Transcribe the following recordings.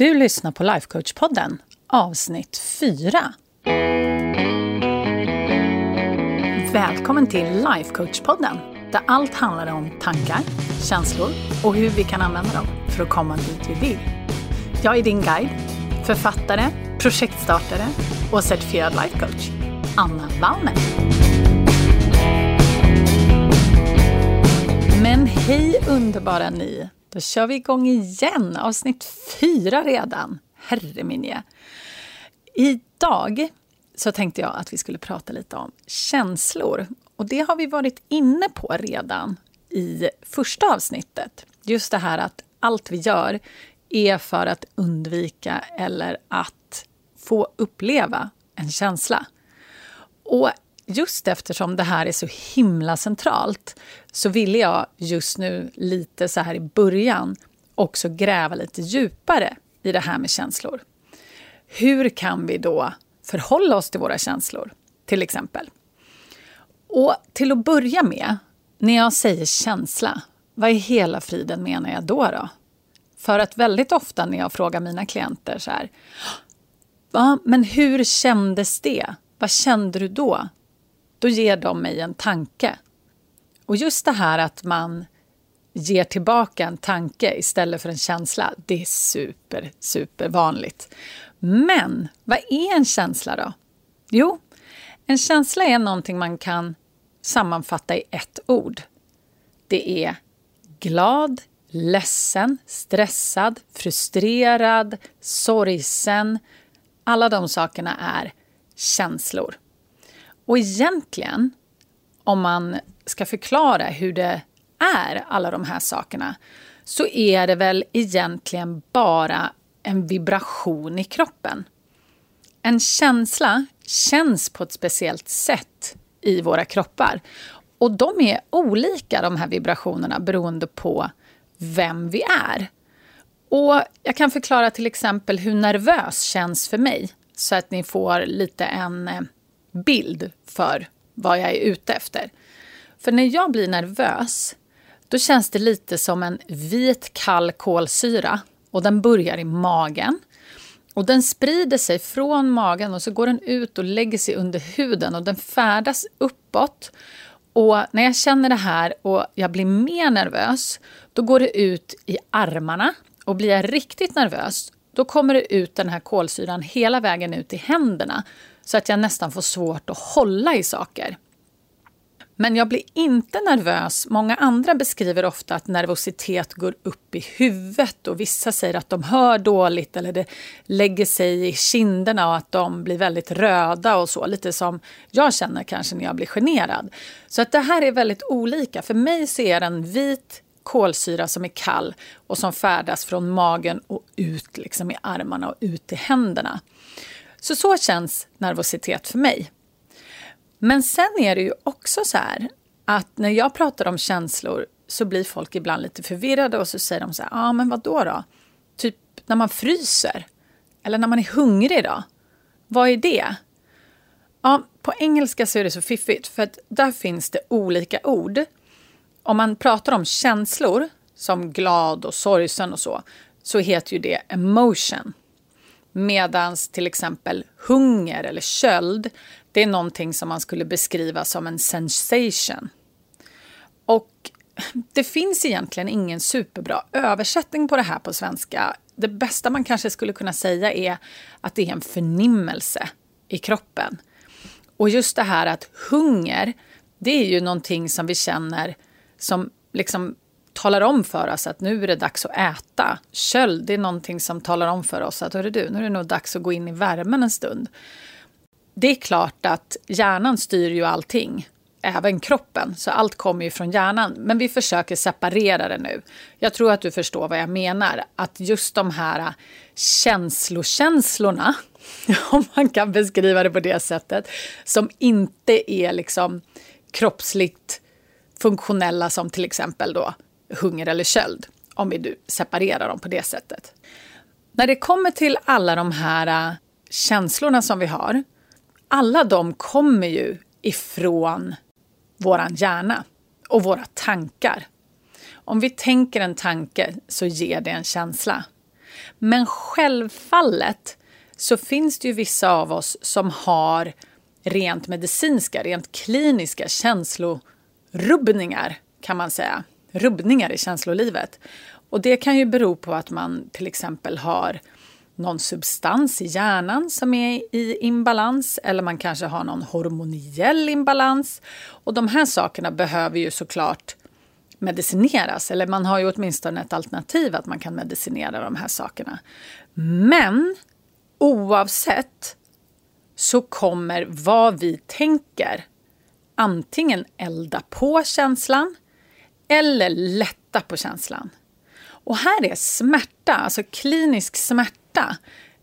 Du lyssnar på Lifecoach-podden, avsnitt 4. Välkommen till Lifecoach-podden, där allt handlar om tankar, känslor och hur vi kan använda dem för att komma dit vi vill. Jag är din guide, författare, projektstartare och certifierad lifecoach, Anna Wallner. Men hej underbara ni! Då kör vi igång igen, avsnitt fyra redan. Herre minje. Idag så tänkte jag att vi skulle prata lite om känslor. Och det har vi varit inne på redan i första avsnittet. Just det här att allt vi gör är för att undvika eller att få uppleva en känsla. Och just eftersom det här är så himla centralt så ville jag just nu, lite så här i början, också gräva lite djupare i det här med känslor. Hur kan vi då förhålla oss till våra känslor, till exempel? Och till att börja med, när jag säger känsla, vad i hela friden menar jag då? då? För att väldigt ofta när jag frågar mina klienter så här, ah, ja, men hur kändes det? Vad kände du då? Då ger de mig en tanke. Och just det här att man ger tillbaka en tanke istället för en känsla, det är super, super vanligt. Men vad är en känsla då? Jo, en känsla är någonting man kan sammanfatta i ett ord. Det är glad, ledsen, stressad, frustrerad, sorgsen. Alla de sakerna är känslor. Och egentligen, om man ska förklara hur det är, alla de här sakerna, så är det väl egentligen bara en vibration i kroppen. En känsla känns på ett speciellt sätt i våra kroppar. Och de är olika, de här vibrationerna, beroende på vem vi är. Och Jag kan förklara till exempel hur nervös känns för mig så att ni får lite en eh, bild för vad jag är ute efter. För när jag blir nervös, då känns det lite som en vit kall kolsyra och den börjar i magen. Och den sprider sig från magen och så går den ut och lägger sig under huden och den färdas uppåt. Och när jag känner det här och jag blir mer nervös, då går det ut i armarna. Och blir jag riktigt nervös, då kommer det ut den här kolsyran hela vägen ut i händerna så att jag nästan får svårt att hålla i saker. Men jag blir inte nervös. Många andra beskriver ofta att nervositet går upp i huvudet och vissa säger att de hör dåligt eller det lägger sig i kinderna och att de blir väldigt röda och så. Lite som jag känner kanske när jag blir generad. Så att det här är väldigt olika. För mig så är det en vit kolsyra som är kall och som färdas från magen och ut liksom i armarna och ut i händerna. Så så känns nervositet för mig. Men sen är det ju också så här att när jag pratar om känslor så blir folk ibland lite förvirrade och så säger de så här, ja ah, men vad då då? Typ när man fryser? Eller när man är hungrig då? Vad är det? Ja, på engelska så är det så fiffigt för att där finns det olika ord. Om man pratar om känslor, som glad och sorgsen och så, så heter ju det emotion. Medan till exempel hunger eller köld, det är någonting som man skulle beskriva som en sensation. Och det finns egentligen ingen superbra översättning på det här på svenska. Det bästa man kanske skulle kunna säga är att det är en förnimmelse i kroppen. Och just det här att hunger, det är ju någonting som vi känner som liksom talar om för oss att nu är det dags att äta. Köld, det är någonting som talar om för oss att du, nu är det nog dags att gå in i värmen en stund. Det är klart att hjärnan styr ju allting, även kroppen, så allt kommer ju från hjärnan. Men vi försöker separera det nu. Jag tror att du förstår vad jag menar, att just de här känslokänslorna, om man kan beskriva det på det sättet, som inte är liksom kroppsligt funktionella som till exempel då hunger eller köld, om vi separerar dem på det sättet. När det kommer till alla de här äh, känslorna som vi har, alla de kommer ju ifrån våran hjärna och våra tankar. Om vi tänker en tanke så ger det en känsla. Men självfallet så finns det ju vissa av oss som har rent medicinska, rent kliniska känslorubbningar kan man säga. Rubbningar i känslolivet. Och det kan ju bero på att man till exempel har någon substans i hjärnan som är i imbalans eller man kanske har någon hormoniell imbalans. Och de här sakerna behöver ju såklart medicineras, eller man har ju åtminstone ett alternativ att man kan medicinera de här sakerna. Men oavsett så kommer vad vi tänker antingen elda på känslan eller lätta på känslan. Och här är smärta, alltså klinisk smärta,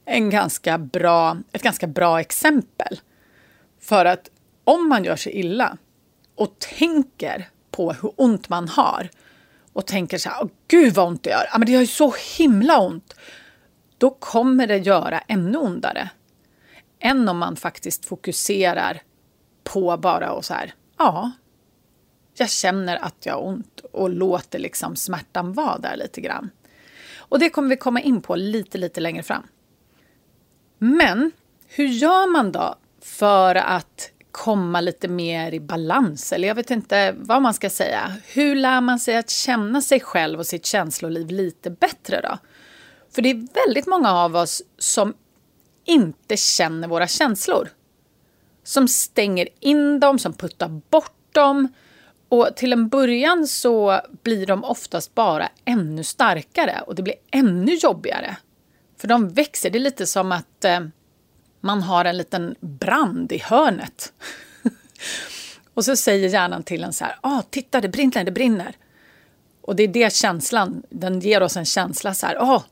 en ganska bra, ett ganska bra exempel. För att om man gör sig illa och tänker på hur ont man har och tänker så här, gud vad ont det gör, ja, men det gör ju så himla ont. Då kommer det göra ännu ondare. Än om man faktiskt fokuserar på bara och så här, ja, jag känner att jag har ont och låter liksom smärtan vara där lite grann. Och det kommer vi komma in på lite, lite längre fram. Men hur gör man då för att komma lite mer i balans? Eller jag vet inte vad man ska säga. Hur lär man sig att känna sig själv och sitt känsloliv lite bättre då? För det är väldigt många av oss som inte känner våra känslor. Som stänger in dem, som puttar bort dem. Och till en början så blir de oftast bara ännu starkare och det blir ännu jobbigare. För de växer. Det är lite som att eh, man har en liten brand i hörnet. och så säger hjärnan till en så här, ah, titta det brinner, det brinner. Och det är det känslan, den ger oss en känsla så här, ah,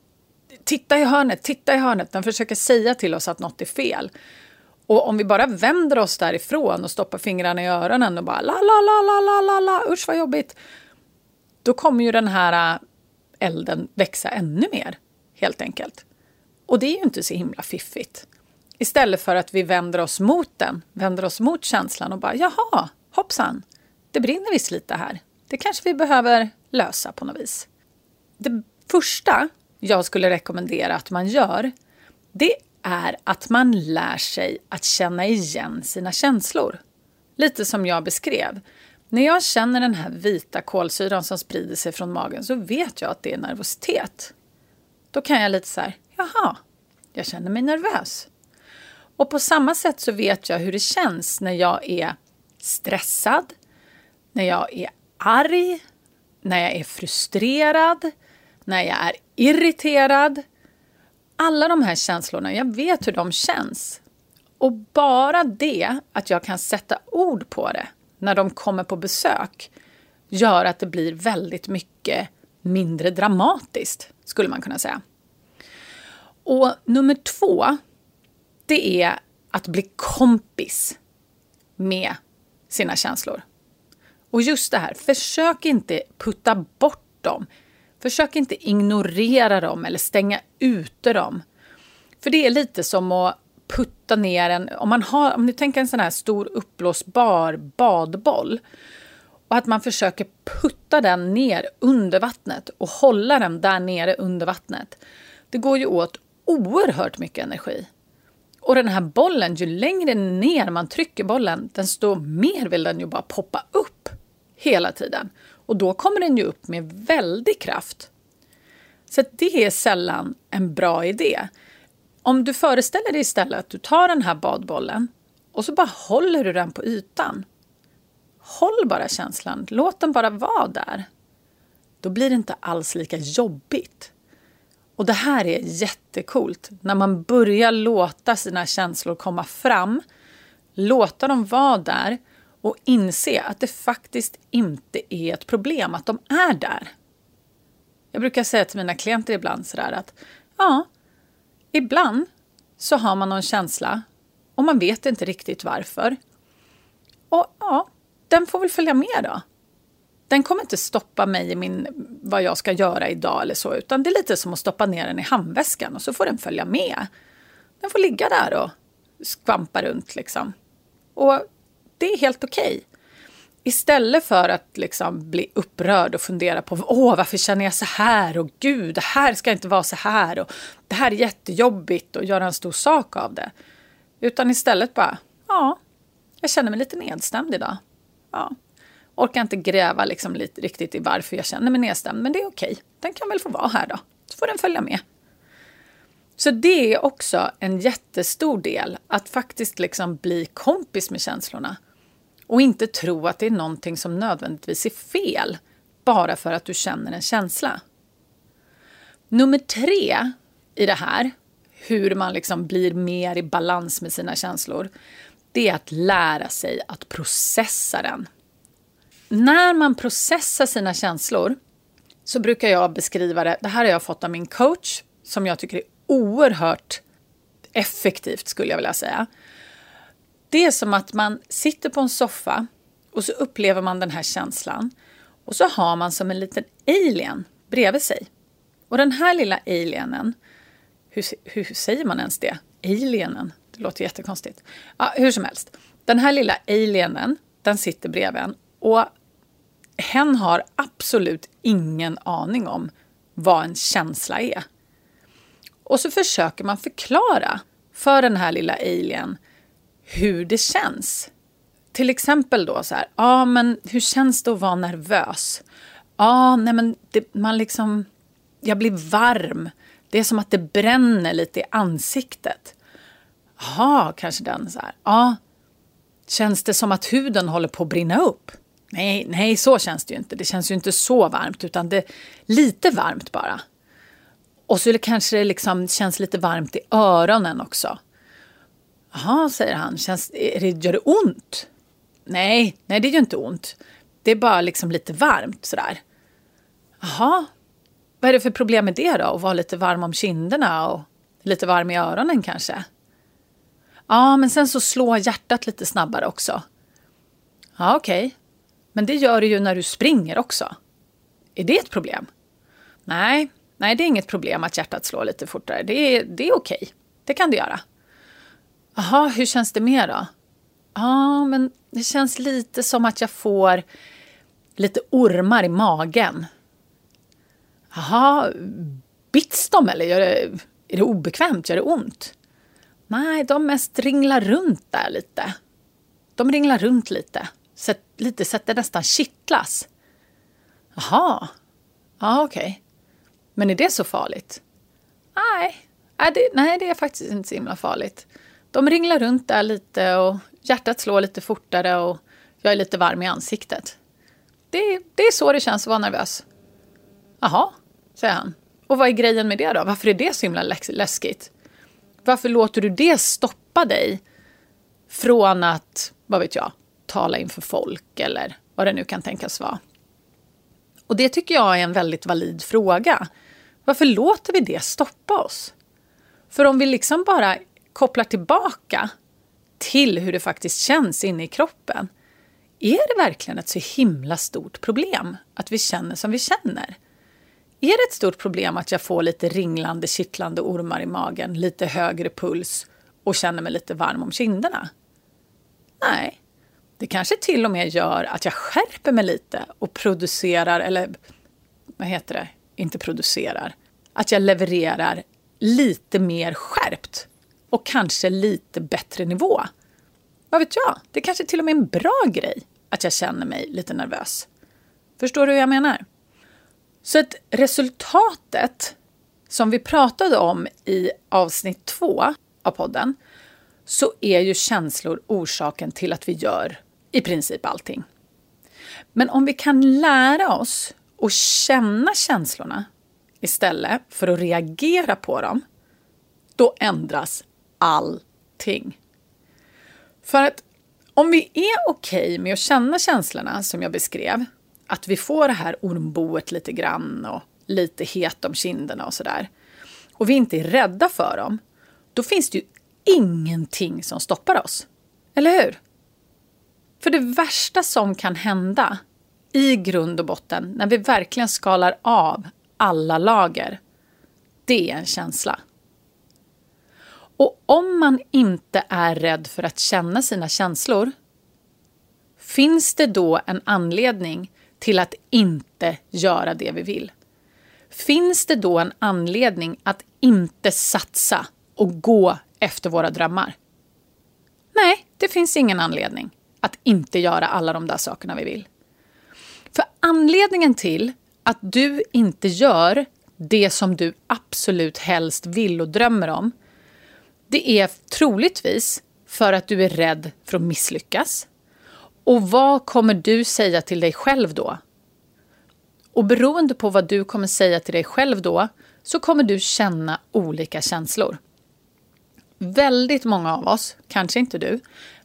titta i hörnet, titta i hörnet. Den försöker säga till oss att något är fel. Och om vi bara vänder oss därifrån och stoppar fingrarna i öronen och bara la, la, la, la, la, la, la, usch vad jobbigt. Då kommer ju den här äh, elden växa ännu mer, helt enkelt. Och det är ju inte så himla fiffigt. Istället för att vi vänder oss mot den, vänder oss mot känslan och bara jaha, hoppsan, det brinner visst lite här. Det kanske vi behöver lösa på något vis. Det första jag skulle rekommendera att man gör, det är att man lär sig att känna igen sina känslor. Lite som jag beskrev. När jag känner den här vita kolsyran som sprider sig från magen så vet jag att det är nervositet. Då kan jag lite så här, jaha, jag känner mig nervös. Och på samma sätt så vet jag hur det känns när jag är stressad, när jag är arg, när jag är frustrerad, när jag är irriterad. Alla de här känslorna, jag vet hur de känns. Och bara det, att jag kan sätta ord på det när de kommer på besök, gör att det blir väldigt mycket mindre dramatiskt, skulle man kunna säga. Och nummer två, det är att bli kompis med sina känslor. Och just det här, försök inte putta bort dem. Försök inte ignorera dem eller stänga ute dem. För det är lite som att putta ner en... Om, man har, om ni tänker en sån här stor uppblåsbar badboll och att man försöker putta den ner under vattnet och hålla den där nere under vattnet. Det går ju åt oerhört mycket energi. Och den här bollen, ju längre ner man trycker bollen, desto mer vill den ju bara poppa upp hela tiden. Och då kommer den ju upp med väldig kraft. Så det är sällan en bra idé. Om du föreställer dig istället att du tar den här badbollen och så bara håller du den på ytan. Håll bara känslan, låt den bara vara där. Då blir det inte alls lika jobbigt. Och det här är jättekult. När man börjar låta sina känslor komma fram, låta dem vara där och inse att det faktiskt inte är ett problem att de är där. Jag brukar säga till mina klienter ibland sådär att ja, ibland så har man någon känsla och man vet inte riktigt varför. Och ja, den får väl följa med då. Den kommer inte stoppa mig i min, vad jag ska göra idag eller så, utan det är lite som att stoppa ner den i handväskan och så får den följa med. Den får ligga där och skvampa runt liksom. Och det är helt okej. Okay. Istället för att liksom bli upprörd och fundera på Åh, varför känner jag så här och gud, det här ska inte vara så här och det här är jättejobbigt och göra en stor sak av det. Utan istället bara, ja, jag känner mig lite nedstämd idag. Ja, orkar inte gräva liksom lite, riktigt i varför jag känner mig nedstämd, men det är okej. Den kan väl få vara här då, så får den följa med. Så det är också en jättestor del, att faktiskt liksom bli kompis med känslorna. Och inte tro att det är någonting som nödvändigtvis är fel bara för att du känner en känsla. Nummer tre i det här, hur man liksom blir mer i balans med sina känslor, det är att lära sig att processa den. När man processar sina känslor så brukar jag beskriva det, det här har jag fått av min coach, som jag tycker är oerhört effektivt skulle jag vilja säga. Det är som att man sitter på en soffa och så upplever man den här känslan och så har man som en liten alien bredvid sig. Och den här lilla alienen, hur, hur säger man ens det? Alienen, det låter jättekonstigt. Ja, hur som helst, den här lilla alienen, den sitter bredvid en och hen har absolut ingen aning om vad en känsla är. Och så försöker man förklara för den här lilla alien hur det känns. Till exempel då så här, ja men hur känns det att vara nervös? Ja, nej men det, man liksom, jag blir varm. Det är som att det bränner lite i ansiktet. Jaha, kanske den så här, ja. Känns det som att huden håller på att brinna upp? Nej, nej, så känns det ju inte. Det känns ju inte så varmt, utan det är lite varmt bara. Och så kanske det liksom känns lite varmt i öronen också. Jaha, säger han. Känns, det, gör det ont? Nej, nej det gör inte ont. Det är bara liksom lite varmt sådär. Jaha, vad är det för problem med det då? Att vara lite varm om kinderna och lite varm i öronen kanske? Ja, men sen så slår hjärtat lite snabbare också. Ja, okej. Okay. Men det gör det ju när du springer också. Är det ett problem? Nej, nej det är inget problem att hjärtat slår lite fortare. Det är, det är okej. Det kan det göra. Jaha, hur känns det mer då? Ja, men det känns lite som att jag får lite ormar i magen. Jaha, bits de eller gör det, är det obekvämt? Gör det ont? Nej, de mest ringlar runt där lite. De ringlar runt lite. Sätt, lite så att det nästan kittlas. Jaha, ja okej. Okay. Men är det så farligt? Nej, nej det, nej, det är faktiskt inte så himla farligt de ringlar runt där lite och hjärtat slår lite fortare och jag är lite varm i ansiktet. Det, det är så det känns att vara nervös. Jaha, säger han. Och vad är grejen med det då? Varför är det så himla läskigt? Varför låter du det stoppa dig från att, vad vet jag, tala inför folk eller vad det nu kan tänkas vara? Och det tycker jag är en väldigt valid fråga. Varför låter vi det stoppa oss? För om vi liksom bara kopplar tillbaka till hur det faktiskt känns inne i kroppen. Är det verkligen ett så himla stort problem att vi känner som vi känner? Är det ett stort problem att jag får lite ringlande, kittlande ormar i magen, lite högre puls och känner mig lite varm om kinderna? Nej, det kanske till och med gör att jag skärper mig lite och producerar, eller vad heter det, inte producerar, att jag levererar lite mer skärpt och kanske lite bättre nivå. Vad vet jag? Det kanske till och med är en bra grej att jag känner mig lite nervös. Förstår du hur jag menar? Så att resultatet som vi pratade om i avsnitt två av podden så är ju känslor orsaken till att vi gör i princip allting. Men om vi kan lära oss att känna känslorna istället för att reagera på dem, då ändras. För att om vi är okej okay med att känna känslorna som jag beskrev, att vi får det här ormboet lite grann och lite het om kinderna och sådär, och vi inte är rädda för dem, då finns det ju ingenting som stoppar oss. Eller hur? För det värsta som kan hända i grund och botten, när vi verkligen skalar av alla lager, det är en känsla. Och om man inte är rädd för att känna sina känslor, finns det då en anledning till att inte göra det vi vill? Finns det då en anledning att inte satsa och gå efter våra drömmar? Nej, det finns ingen anledning att inte göra alla de där sakerna vi vill. För anledningen till att du inte gör det som du absolut helst vill och drömmer om, det är troligtvis för att du är rädd för att misslyckas. Och vad kommer du säga till dig själv då? Och beroende på vad du kommer säga till dig själv då, så kommer du känna olika känslor. Väldigt många av oss, kanske inte du,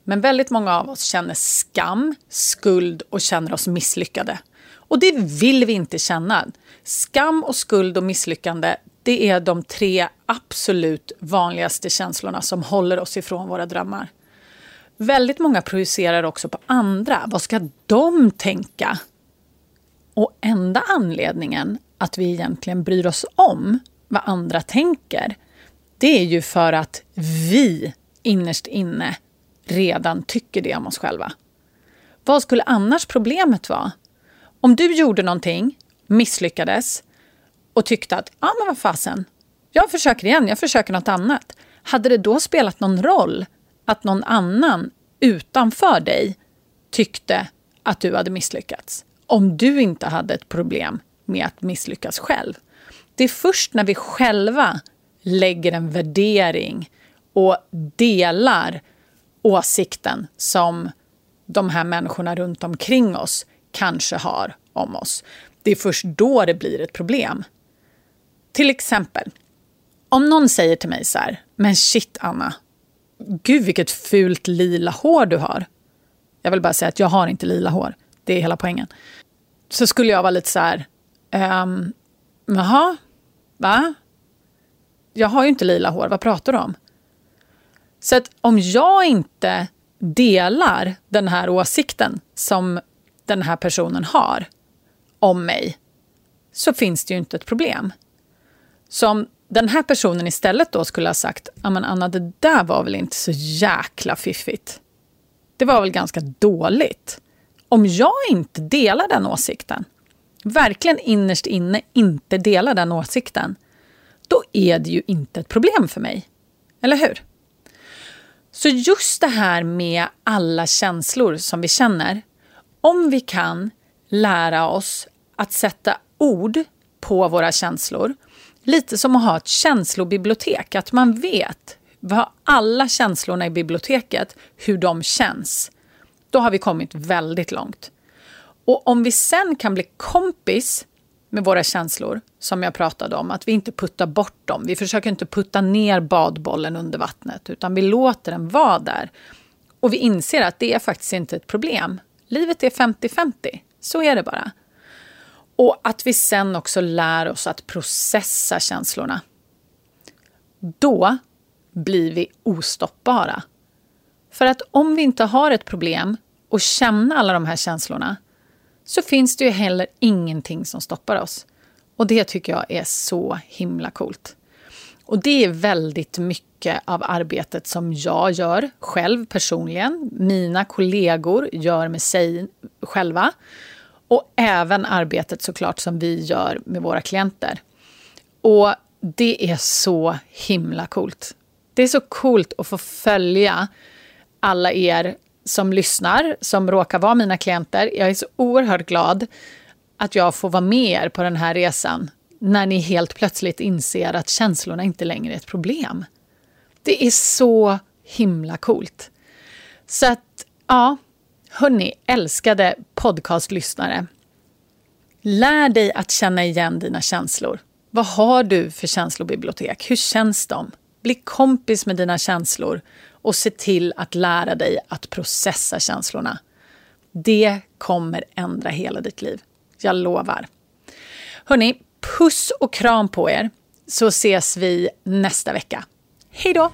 men väldigt många av oss känner skam, skuld och känner oss misslyckade. Och det vill vi inte känna. Skam och skuld och misslyckande, det är de tre absolut vanligaste känslorna som håller oss ifrån våra drömmar. Väldigt många projicerar också på andra. Vad ska de tänka? Och enda anledningen att vi egentligen bryr oss om vad andra tänker, det är ju för att vi innerst inne redan tycker det om oss själva. Vad skulle annars problemet vara? Om du gjorde någonting, misslyckades och tyckte att ja, men vad fasen, jag försöker igen, jag försöker något annat. Hade det då spelat någon roll att någon annan utanför dig tyckte att du hade misslyckats? Om du inte hade ett problem med att misslyckas själv. Det är först när vi själva lägger en värdering och delar åsikten som de här människorna runt omkring oss kanske har om oss. Det är först då det blir ett problem. Till exempel, om någon säger till mig så här, men shit Anna, gud vilket fult lila hår du har. Jag vill bara säga att jag har inte lila hår, det är hela poängen. Så skulle jag vara lite så här, ehm, jaha, va? Jag har ju inte lila hår, vad pratar du om? Så att om jag inte delar den här åsikten som den här personen har om mig så finns det ju inte ett problem. Så om den här personen istället då skulle ha sagt men Anna, det där var väl inte så jäkla fiffigt. Det var väl ganska dåligt. Om jag inte delar den åsikten, verkligen innerst inne inte delar den åsikten, då är det ju inte ett problem för mig. Eller hur? Så just det här med alla känslor som vi känner, om vi kan lära oss att sätta ord på våra känslor, lite som att ha ett känslobibliotek, att man vet vad alla känslorna i biblioteket, hur de känns, då har vi kommit väldigt långt. Och om vi sen kan bli kompis med våra känslor, som jag pratade om, att vi inte puttar bort dem. Vi försöker inte putta ner badbollen under vattnet, utan vi låter den vara där. Och vi inser att det är faktiskt inte ett problem. Livet är 50-50, så är det bara. Och att vi sen också lär oss att processa känslorna. Då blir vi ostoppbara. För att om vi inte har ett problem och känna alla de här känslorna så finns det ju heller ingenting som stoppar oss. Och det tycker jag är så himla coolt. Och det är väldigt mycket av arbetet som jag gör själv personligen. Mina kollegor gör med sig själva. Och även arbetet såklart som vi gör med våra klienter. Och det är så himla coolt. Det är så coolt att få följa alla er som lyssnar, som råkar vara mina klienter. Jag är så oerhört glad att jag får vara med er på den här resan när ni helt plötsligt inser att känslorna inte längre är ett problem. Det är så himla coolt. Så att, ja, hörni, älskade podcastlyssnare. Lär dig att känna igen dina känslor. Vad har du för känslobibliotek? Hur känns de? Bli kompis med dina känslor och se till att lära dig att processa känslorna. Det kommer ändra hela ditt liv. Jag lovar. Hörni, puss och kram på er så ses vi nästa vecka. Hej då!